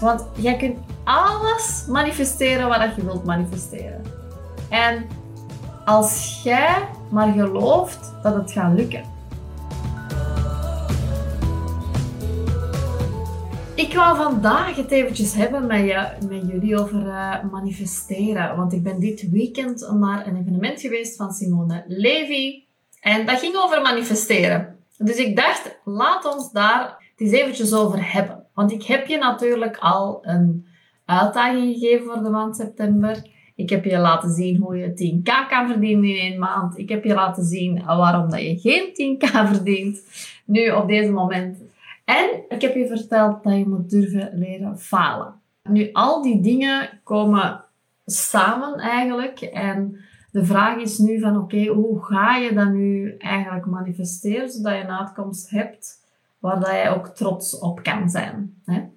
Want jij kunt alles manifesteren wat je wilt manifesteren. En als jij maar gelooft dat het gaat lukken. Ik wou vandaag het eventjes hebben met, met jullie over uh, manifesteren. Want ik ben dit weekend naar een evenement geweest van Simone Levy. En dat ging over manifesteren. Dus ik dacht, laat ons daar het eens eventjes over hebben. Want ik heb je natuurlijk al een uitdaging gegeven voor de maand september. Ik heb je laten zien hoe je 10k kan verdienen in één maand. Ik heb je laten zien waarom dat je geen 10k verdient. Nu, op deze moment. En ik heb je verteld dat je moet durven leren falen. Nu, al die dingen komen samen eigenlijk. En de vraag is nu van, oké, hoe ga je dat nu eigenlijk manifesteren, zodat je een uitkomst hebt waar dat je ook trots op kan zijn. Hè?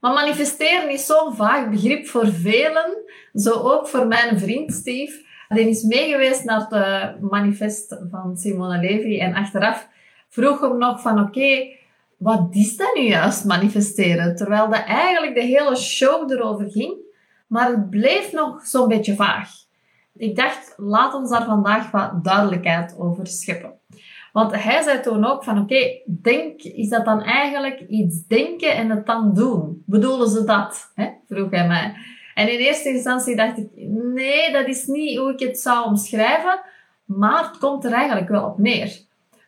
Maar manifesteren is zo'n vaag begrip voor velen, zo ook voor mijn vriend Steve. Die is meegeweest naar het manifest van Simone Levy en achteraf vroeg hem nog van oké, wat is dat nu juist manifesteren? Terwijl dat eigenlijk de hele show erover ging, maar het bleef nog zo'n beetje vaag. Ik dacht, laat ons daar vandaag wat duidelijkheid over scheppen. Want hij zei toen ook van, oké, denk, is dat dan eigenlijk iets denken en het dan doen? Bedoelen ze dat? Hè? Vroeg hij mij. En in eerste instantie dacht ik, nee, dat is niet hoe ik het zou omschrijven, maar het komt er eigenlijk wel op neer.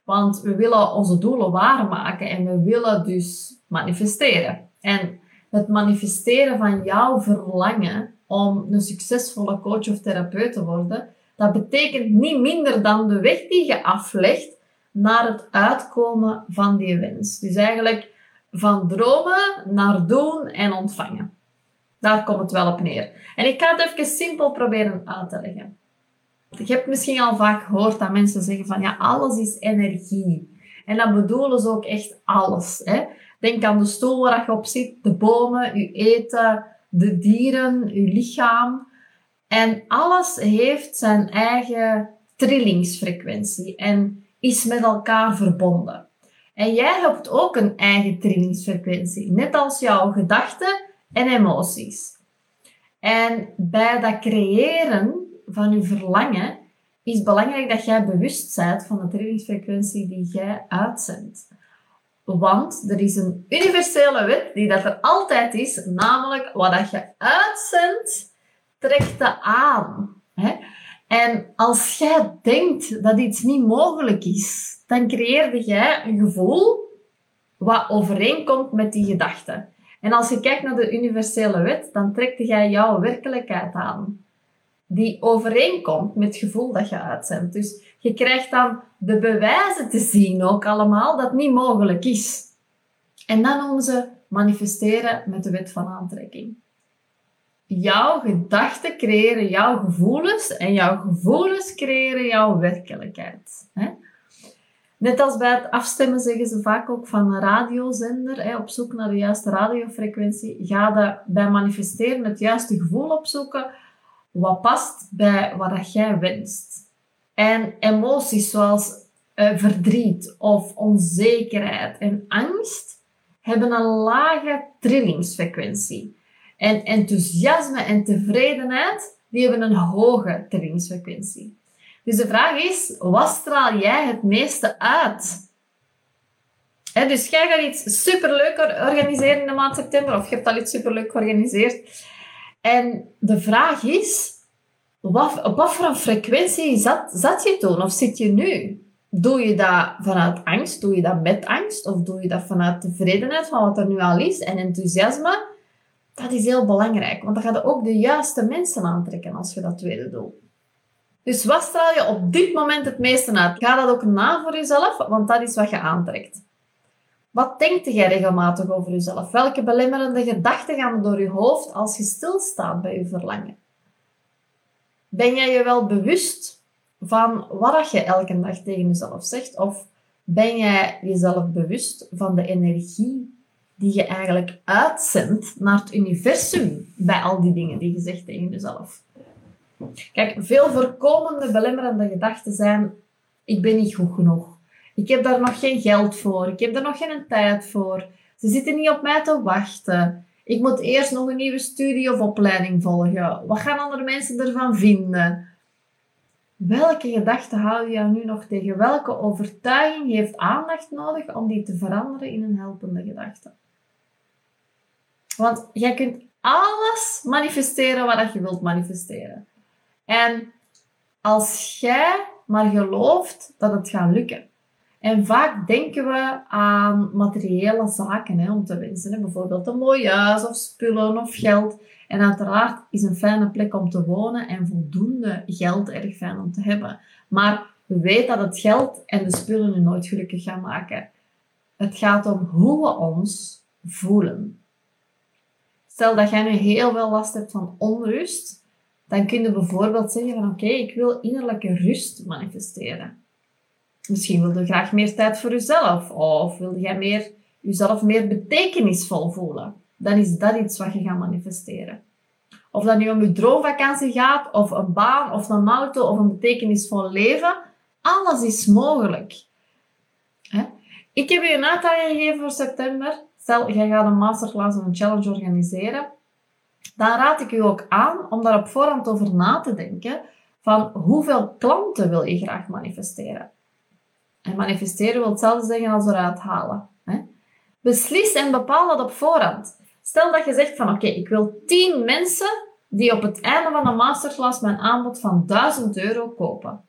Want we willen onze doelen waarmaken en we willen dus manifesteren. En het manifesteren van jouw verlangen om een succesvolle coach of therapeut te worden, dat betekent niet minder dan de weg die je aflegt naar het uitkomen van die wens. Dus eigenlijk van dromen naar doen en ontvangen. Daar komt het wel op neer. En ik ga het even simpel proberen uit te leggen. Je hebt misschien al vaak gehoord dat mensen zeggen van ja, alles is energie. En dan bedoelen ze ook echt alles. Hè? Denk aan de stoel waar je op zit, de bomen, je eten, de dieren, je lichaam. En alles heeft zijn eigen trillingsfrequentie. En is met elkaar verbonden. En jij hebt ook een eigen trainingsfrequentie, net als jouw gedachten en emoties. En bij dat creëren van je verlangen is belangrijk dat jij bewust bent van de trainingsfrequentie die jij uitzendt. Want er is een universele wet die dat er altijd is, namelijk wat dat je uitzendt, trekt je aan. En als jij denkt dat iets niet mogelijk is, dan creëerde jij een gevoel wat overeenkomt met die gedachte. En als je kijkt naar de universele wet, dan trekt jij jouw werkelijkheid aan. Die overeenkomt met het gevoel dat je uitzendt. Dus je krijgt dan de bewijzen te zien ook allemaal dat het niet mogelijk is. En dan noemen ze manifesteren met de wet van aantrekking jouw gedachten creëren jouw gevoelens en jouw gevoelens creëren jouw werkelijkheid. Net als bij het afstemmen zeggen ze vaak ook van een radiozender, op zoek naar de juiste radiofrequentie, ga je bij manifesteren het juiste gevoel opzoeken wat past bij wat jij wenst. En emoties zoals uh, verdriet of onzekerheid en angst hebben een lage trillingsfrequentie. En enthousiasme en tevredenheid, die hebben een hoge trainingsfrequentie. Dus de vraag is, wat straal jij het meeste uit? dus jij gaat iets superleuk organiseren in de maand september, of je hebt al iets superleuk georganiseerd. En de vraag is, wat, op wat voor een frequentie zat, zat je toen, of zit je nu? Doe je dat vanuit angst? Doe je dat met angst? Of doe je dat vanuit tevredenheid van wat er nu al is en enthousiasme? Dat is heel belangrijk, want dan ga je ook de juiste mensen aantrekken als je dat tweede doet. Dus wat straal je op dit moment het meeste uit? Ga dat ook na voor jezelf, want dat is wat je aantrekt. Wat denkt jij regelmatig over jezelf? Welke belemmerende gedachten gaan door je hoofd als je stilstaat bij je verlangen? Ben jij je wel bewust van wat je elke dag tegen jezelf zegt? Of ben jij jezelf bewust van de energie die je eigenlijk uitzendt naar het universum bij al die dingen die je zegt tegen jezelf. Kijk, veel voorkomende belemmerende gedachten zijn: ik ben niet goed genoeg. Ik heb daar nog geen geld voor. Ik heb daar nog geen tijd voor. Ze zitten niet op mij te wachten. Ik moet eerst nog een nieuwe studie of opleiding volgen. Wat gaan andere mensen ervan vinden? Welke gedachte hou je jou nu nog tegen? Welke overtuiging heeft aandacht nodig om die te veranderen in een helpende gedachte? Want jij kunt alles manifesteren wat je wilt manifesteren. En als jij maar gelooft dat het gaat lukken. En vaak denken we aan materiële zaken hè, om te wensen. Bijvoorbeeld een mooi huis of spullen of geld. En uiteraard is een fijne plek om te wonen en voldoende geld erg fijn om te hebben. Maar we weten dat het geld en de spullen u nooit gelukkig gaan maken. Het gaat om hoe we ons voelen. Stel dat jij nu heel veel last hebt van onrust, dan kun je bijvoorbeeld zeggen van oké, ik wil innerlijke rust manifesteren. Misschien wil je graag meer tijd voor jezelf of wil jij meer, jezelf meer betekenisvol voelen. Dan is dat iets wat je gaat manifesteren. Of dat nu om je droomvakantie gaat, of een baan, of een auto, of een betekenisvol leven. Alles is mogelijk. Ik heb je een uitdaging gegeven voor september. Stel, jij gaat een masterclass of een challenge organiseren. Dan raad ik u ook aan om daar op voorhand over na te denken van hoeveel klanten wil je graag manifesteren. En manifesteren wil hetzelfde zeggen als eruit halen. Hè? Beslis en bepaal dat op voorhand. Stel dat je zegt van oké, ik wil 10 mensen die op het einde van een masterclass mijn aanbod van 1000 euro kopen.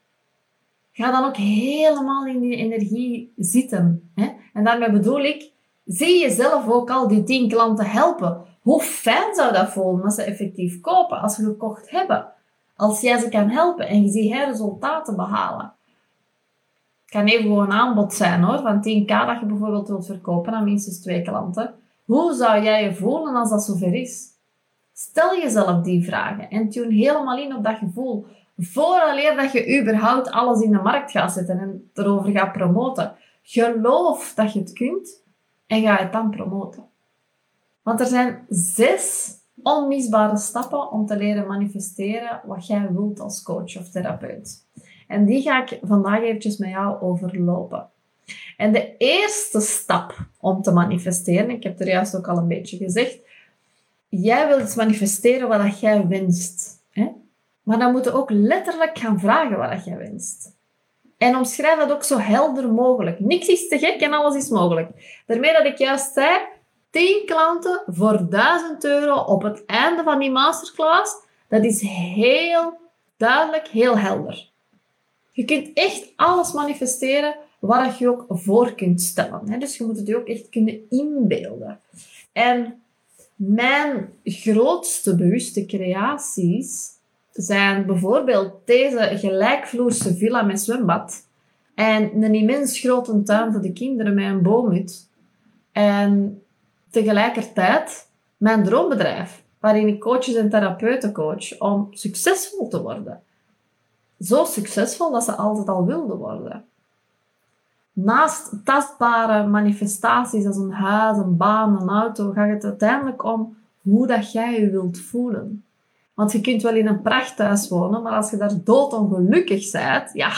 Ga dan ook helemaal in die energie zitten. Hè? En daarmee bedoel ik, zie jezelf ook al die 10 klanten helpen. Hoe fijn zou dat voelen als ze effectief kopen, als ze gekocht hebben? Als jij ze kan helpen en je ziet resultaten behalen. Het kan even gewoon een aanbod zijn hoor, van 10k dat je bijvoorbeeld wilt verkopen aan minstens twee klanten. Hoe zou jij je voelen als dat zover is? Stel jezelf die vragen en tune helemaal in op dat gevoel. Vooraleer dat je überhaupt alles in de markt gaat zetten en erover gaat promoten. Geloof dat je het kunt en ga het dan promoten. Want er zijn zes onmisbare stappen om te leren manifesteren wat jij wilt als coach of therapeut. En die ga ik vandaag eventjes met jou overlopen. En de eerste stap om te manifesteren, ik heb er juist ook al een beetje gezegd, jij wilt iets manifesteren wat jij wenst. Hè? Maar dan moet je ook letterlijk gaan vragen wat jij wenst. En omschrijf dat ook zo helder mogelijk. Niks is te gek en alles is mogelijk. Daarmee dat ik juist zei, 10 klanten voor 1000 euro op het einde van die masterclass, dat is heel duidelijk, heel helder. Je kunt echt alles manifesteren wat je ook voor kunt stellen. Dus je moet het je ook echt kunnen inbeelden. En mijn grootste bewuste creaties zijn bijvoorbeeld deze gelijkvloerse villa met zwembad en een immens grote tuin voor de kinderen met een boomhut. En tegelijkertijd mijn droombedrijf, waarin ik coaches en therapeuten coach om succesvol te worden. Zo succesvol dat ze altijd al wilden worden. Naast tastbare manifestaties als een huis, een baan, een auto, gaat het uiteindelijk om hoe dat jij je wilt voelen. Want je kunt wel in een prachthuis wonen, maar als je daar doodongelukkig bent, ja.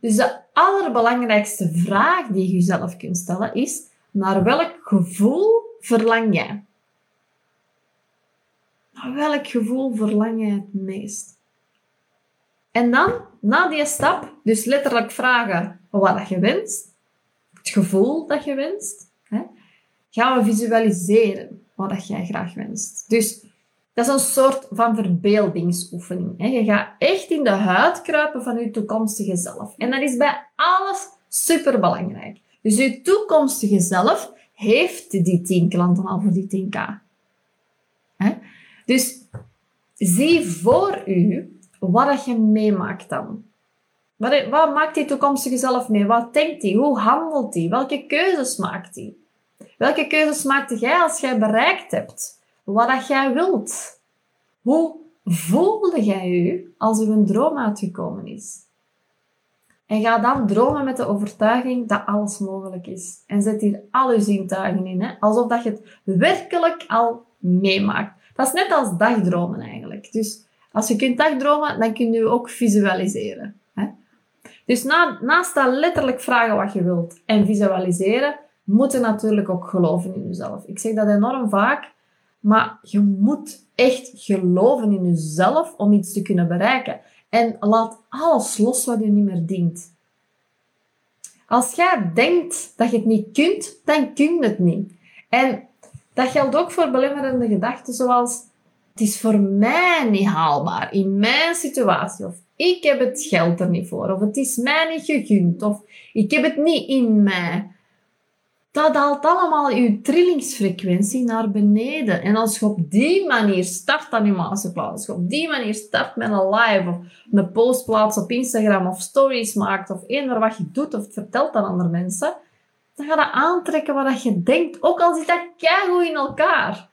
Dus de allerbelangrijkste vraag die je jezelf kunt stellen is, naar welk gevoel verlang jij? Naar welk gevoel verlang jij het meest? En dan, na die stap, dus letterlijk vragen wat je wenst, het gevoel dat je wenst, hè, gaan we visualiseren wat jij graag wenst. Dus dat is een soort van verbeeldingsoefening. Je gaat echt in de huid kruipen van je toekomstige zelf. En dat is bij alles super belangrijk. Dus je toekomstige zelf heeft die 10 klanten al voor die 10k. Hè? Dus zie voor u wat je meemaakt dan. Wat, wat maakt die toekomstige zelf mee? Wat denkt hij? Hoe handelt hij? Welke keuzes maakt hij? Welke keuzes maakte jij als jij bereikt hebt wat dat jij wilt? Hoe voelde jij je als een droom uitgekomen is? En ga dan dromen met de overtuiging dat alles mogelijk is. En zet hier al je zintuigen in, hè? alsof dat je het werkelijk al meemaakt. Dat is net als dagdromen eigenlijk. Dus als je kunt dagdromen, dan kun je ook visualiseren. Hè? Dus na, naast dat letterlijk vragen wat je wilt en visualiseren, moet je natuurlijk ook geloven in jezelf. Ik zeg dat enorm vaak. Maar je moet echt geloven in jezelf om iets te kunnen bereiken. En laat alles los wat je niet meer dient. Als jij denkt dat je het niet kunt, dan kun je het niet. En dat geldt ook voor belemmerende gedachten zoals het is voor mij niet haalbaar in mijn situatie. Of ik heb het geld er niet voor. Of het is mij niet gegund. Of ik heb het niet in mij. Dat haalt allemaal je trillingsfrequentie naar beneden. En als je op die manier start aan je masterclass, als je op die manier start met een live of een post plaatst op Instagram of stories maakt of eender wat je doet of vertelt aan andere mensen, dan ga je aantrekken wat je denkt, ook al zit dat goed in elkaar.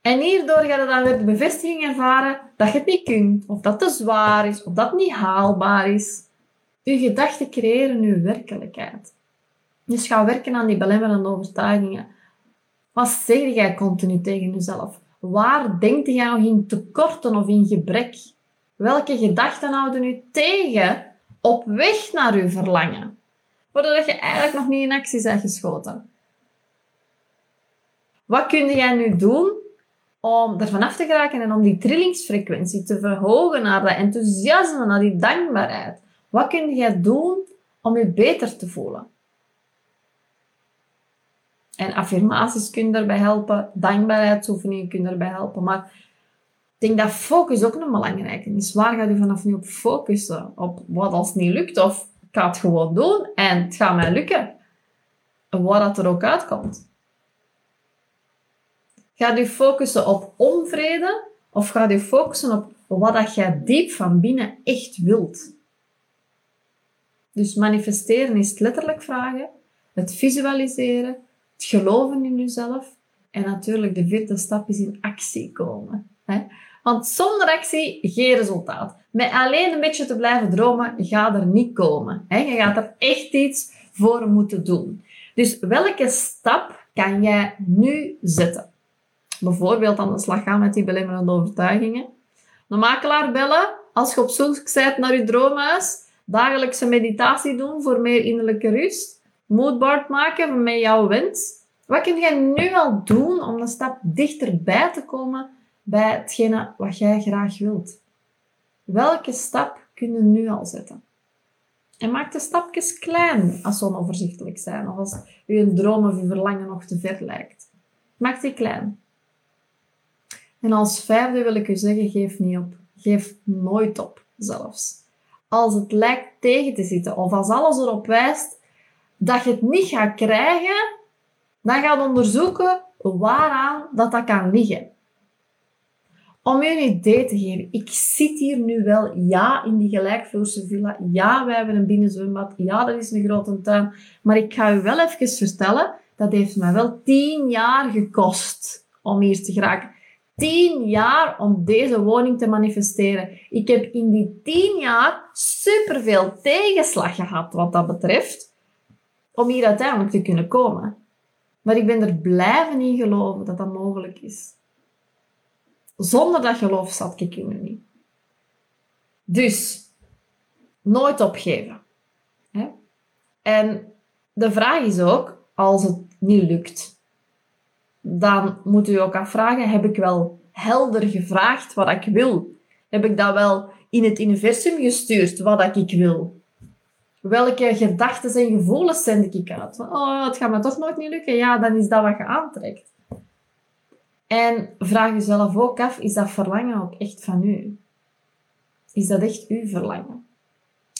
En hierdoor ga je dan weer de bevestiging ervaren dat je het niet kunt, of dat te zwaar is, of dat niet haalbaar is. Je gedachten creëren je werkelijkheid. Dus ga werken aan die belemmerende overtuigingen. Wat zeg jij continu tegen jezelf? Waar denk je nog in tekorten of in gebrek? Welke gedachten houden u tegen op weg naar uw verlangen? Voordat je eigenlijk nog niet in actie bent geschoten. Wat kun jij nu doen om er vanaf te geraken en om die trillingsfrequentie te verhogen naar dat enthousiasme, naar die dankbaarheid? Wat kun jij doen om je beter te voelen? En affirmaties kunnen daarbij helpen, dankbaarheidsoefeningen kunnen daarbij helpen. Maar ik denk dat focus ook een belangrijke is. Waar gaat u vanaf nu op focussen? Op wat als niet lukt? Of ik ga het gewoon doen en het gaat mij lukken. Wat dat er ook uitkomt. Gaat u focussen op onvrede? Of gaat u focussen op wat dat jij diep van binnen echt wilt? Dus manifesteren is letterlijk vragen, het visualiseren, geloven in jezelf en natuurlijk de vierde stap is in actie komen. Hè? Want zonder actie geen resultaat. Met alleen een beetje te blijven dromen gaat er niet komen. Hè? Je gaat er echt iets voor moeten doen. Dus welke stap kan jij nu zetten? Bijvoorbeeld aan de slag gaan met die belemmerende overtuigingen. De makelaar bellen als je op zoek bent naar je droomhuis. Dagelijkse meditatie doen voor meer innerlijke rust moodboard maken met jouw wens. Wat kun jij nu al doen om een stap dichterbij te komen bij hetgene wat jij graag wilt? Welke stap kun je nu al zetten? En maak de stapjes klein als ze onoverzichtelijk zijn of als je droom of je verlangen nog te ver lijkt. Maak die klein. En als vijfde wil ik u zeggen, geef niet op. Geef nooit op, zelfs. Als het lijkt tegen te zitten of als alles erop wijst dat je het niet gaat krijgen, dan gaat onderzoeken waaraan dat, dat kan liggen. Om je een idee te geven, ik zit hier nu wel, ja, in die gelijkvloerse villa, ja, wij hebben een binnenzwembad, ja, dat is een grote tuin, maar ik ga u wel even vertellen, dat heeft mij wel tien jaar gekost om hier te geraken. Tien jaar om deze woning te manifesteren. Ik heb in die tien jaar superveel tegenslag gehad wat dat betreft om hier uiteindelijk te kunnen komen. Maar ik ben er blijven in geloven dat dat mogelijk is. Zonder dat geloof zat ik er niet. Dus, nooit opgeven. Hè? En de vraag is ook, als het niet lukt, dan moet u ook afvragen, heb ik wel helder gevraagd wat ik wil? Heb ik dat wel in het universum gestuurd, wat ik wil? Welke gedachten en gevoelens zend ik uit? Oh, het gaat me toch nooit niet lukken. Ja, dan is dat wat je aantrekt. En vraag jezelf ook af, is dat verlangen ook echt van u? Is dat echt uw verlangen?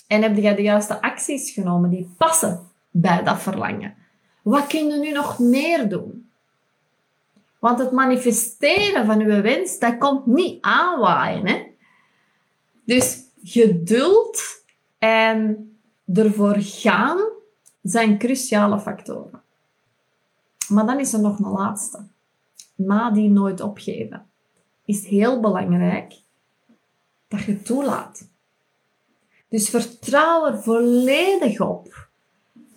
En heb je de juiste acties genomen die passen bij dat verlangen? Wat kun je nu nog meer doen? Want het manifesteren van uw wens, dat komt niet aanwaaien. Hè? Dus geduld en ervoor gaan zijn cruciale factoren. Maar dan is er nog een laatste. Na die nooit opgeven. Is heel belangrijk dat je toelaat. Dus vertrouw er volledig op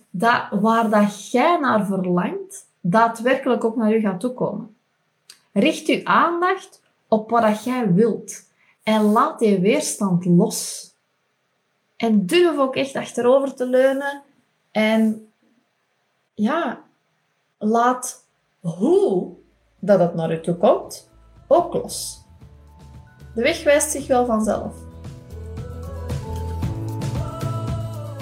dat waar dat jij naar verlangt, daadwerkelijk ook naar je gaat toekomen. Richt je aandacht op wat dat jij wilt en laat die weerstand los. En durf ook echt achterover te leunen. En ja, laat hoe dat het naar u toe komt, ook los. De weg wijst zich wel vanzelf.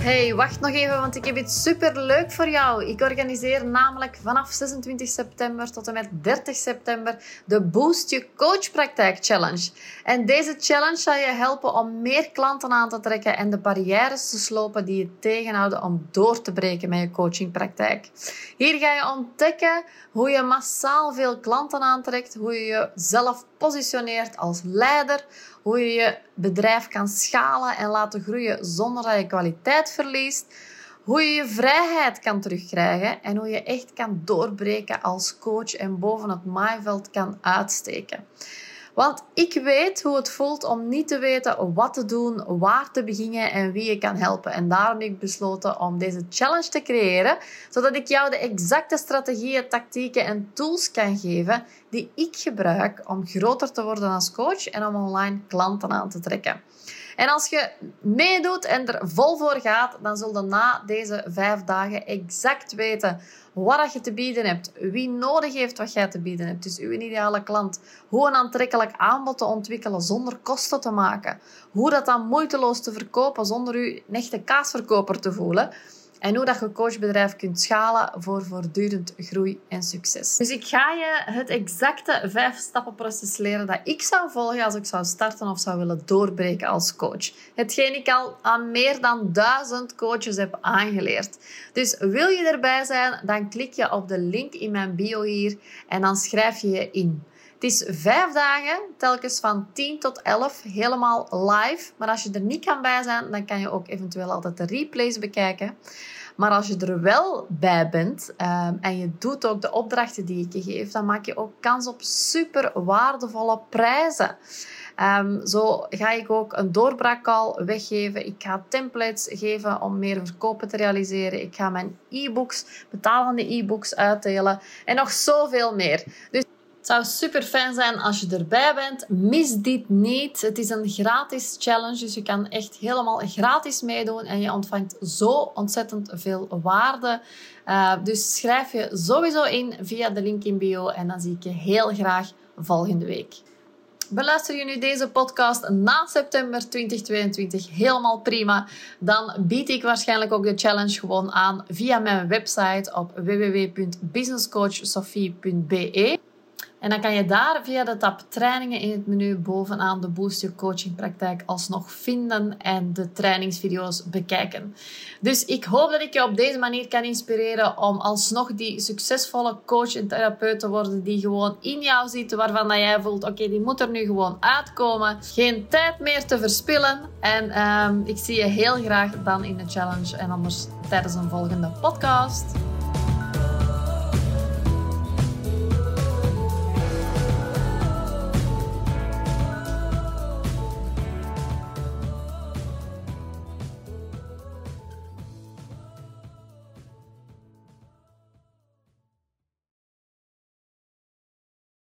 Hey, wacht nog even, want ik heb iets super leuk voor jou. Ik organiseer namelijk vanaf 26 september tot en met 30 september de Boost Je Coachpraktijk Challenge. En deze challenge zal je helpen om meer klanten aan te trekken en de barrières te slopen die je tegenhouden om door te breken met je coachingpraktijk. Hier ga je ontdekken hoe je massaal veel klanten aantrekt, hoe je jezelf positioneert als leider, hoe je je bedrijf kan schalen en laten groeien zonder dat je kwaliteit verliest, hoe je je vrijheid kan terugkrijgen en hoe je echt kan doorbreken als coach en boven het maaiveld kan uitsteken. Want ik weet hoe het voelt om niet te weten wat te doen, waar te beginnen en wie je kan helpen. En daarom heb ik besloten om deze challenge te creëren, zodat ik jou de exacte strategieën, tactieken en tools kan geven die ik gebruik om groter te worden als coach en om online klanten aan te trekken. En als je meedoet en er vol voor gaat, dan zul je na deze vijf dagen exact weten wat je te bieden hebt, wie nodig heeft wat jij te bieden hebt, dus uw ideale klant, hoe een aantrekkelijk aanbod te ontwikkelen zonder kosten te maken, hoe dat dan moeiteloos te verkopen zonder u een echte kaasverkoper te voelen. En hoe dat je coachbedrijf kunt schalen voor voortdurend groei en succes. Dus ik ga je het exacte vijf stappen proces leren dat ik zou volgen als ik zou starten of zou willen doorbreken als coach. Hetgeen ik al aan meer dan duizend coaches heb aangeleerd. Dus wil je erbij zijn, dan klik je op de link in mijn bio hier en dan schrijf je je in. Is vijf dagen, telkens van 10 tot 11, helemaal live. Maar als je er niet kan bij zijn, dan kan je ook eventueel altijd de replays bekijken. Maar als je er wel bij bent um, en je doet ook de opdrachten die ik je geef, dan maak je ook kans op super waardevolle prijzen. Um, zo ga ik ook een doorbraakcall weggeven. Ik ga templates geven om meer verkopen te realiseren. Ik ga mijn e-books, betalende e-books uitdelen en nog zoveel meer. Dus het zou super fijn zijn als je erbij bent. Mis dit niet. Het is een gratis challenge, dus je kan echt helemaal gratis meedoen en je ontvangt zo ontzettend veel waarde. Uh, dus schrijf je sowieso in via de link in bio en dan zie ik je heel graag volgende week. Beluister je nu deze podcast na september 2022 helemaal prima, dan bied ik waarschijnlijk ook de challenge gewoon aan via mijn website op www.businesscoachsofie.be. En dan kan je daar via de tab trainingen in het menu bovenaan de Boost Your Coaching praktijk alsnog vinden en de trainingsvideo's bekijken. Dus ik hoop dat ik je op deze manier kan inspireren om alsnog die succesvolle coach en therapeut te worden die gewoon in jou zit, waarvan dat jij voelt, oké, die moet er nu gewoon uitkomen. Geen tijd meer te verspillen. En um, ik zie je heel graag dan in de challenge en anders tijdens een volgende podcast.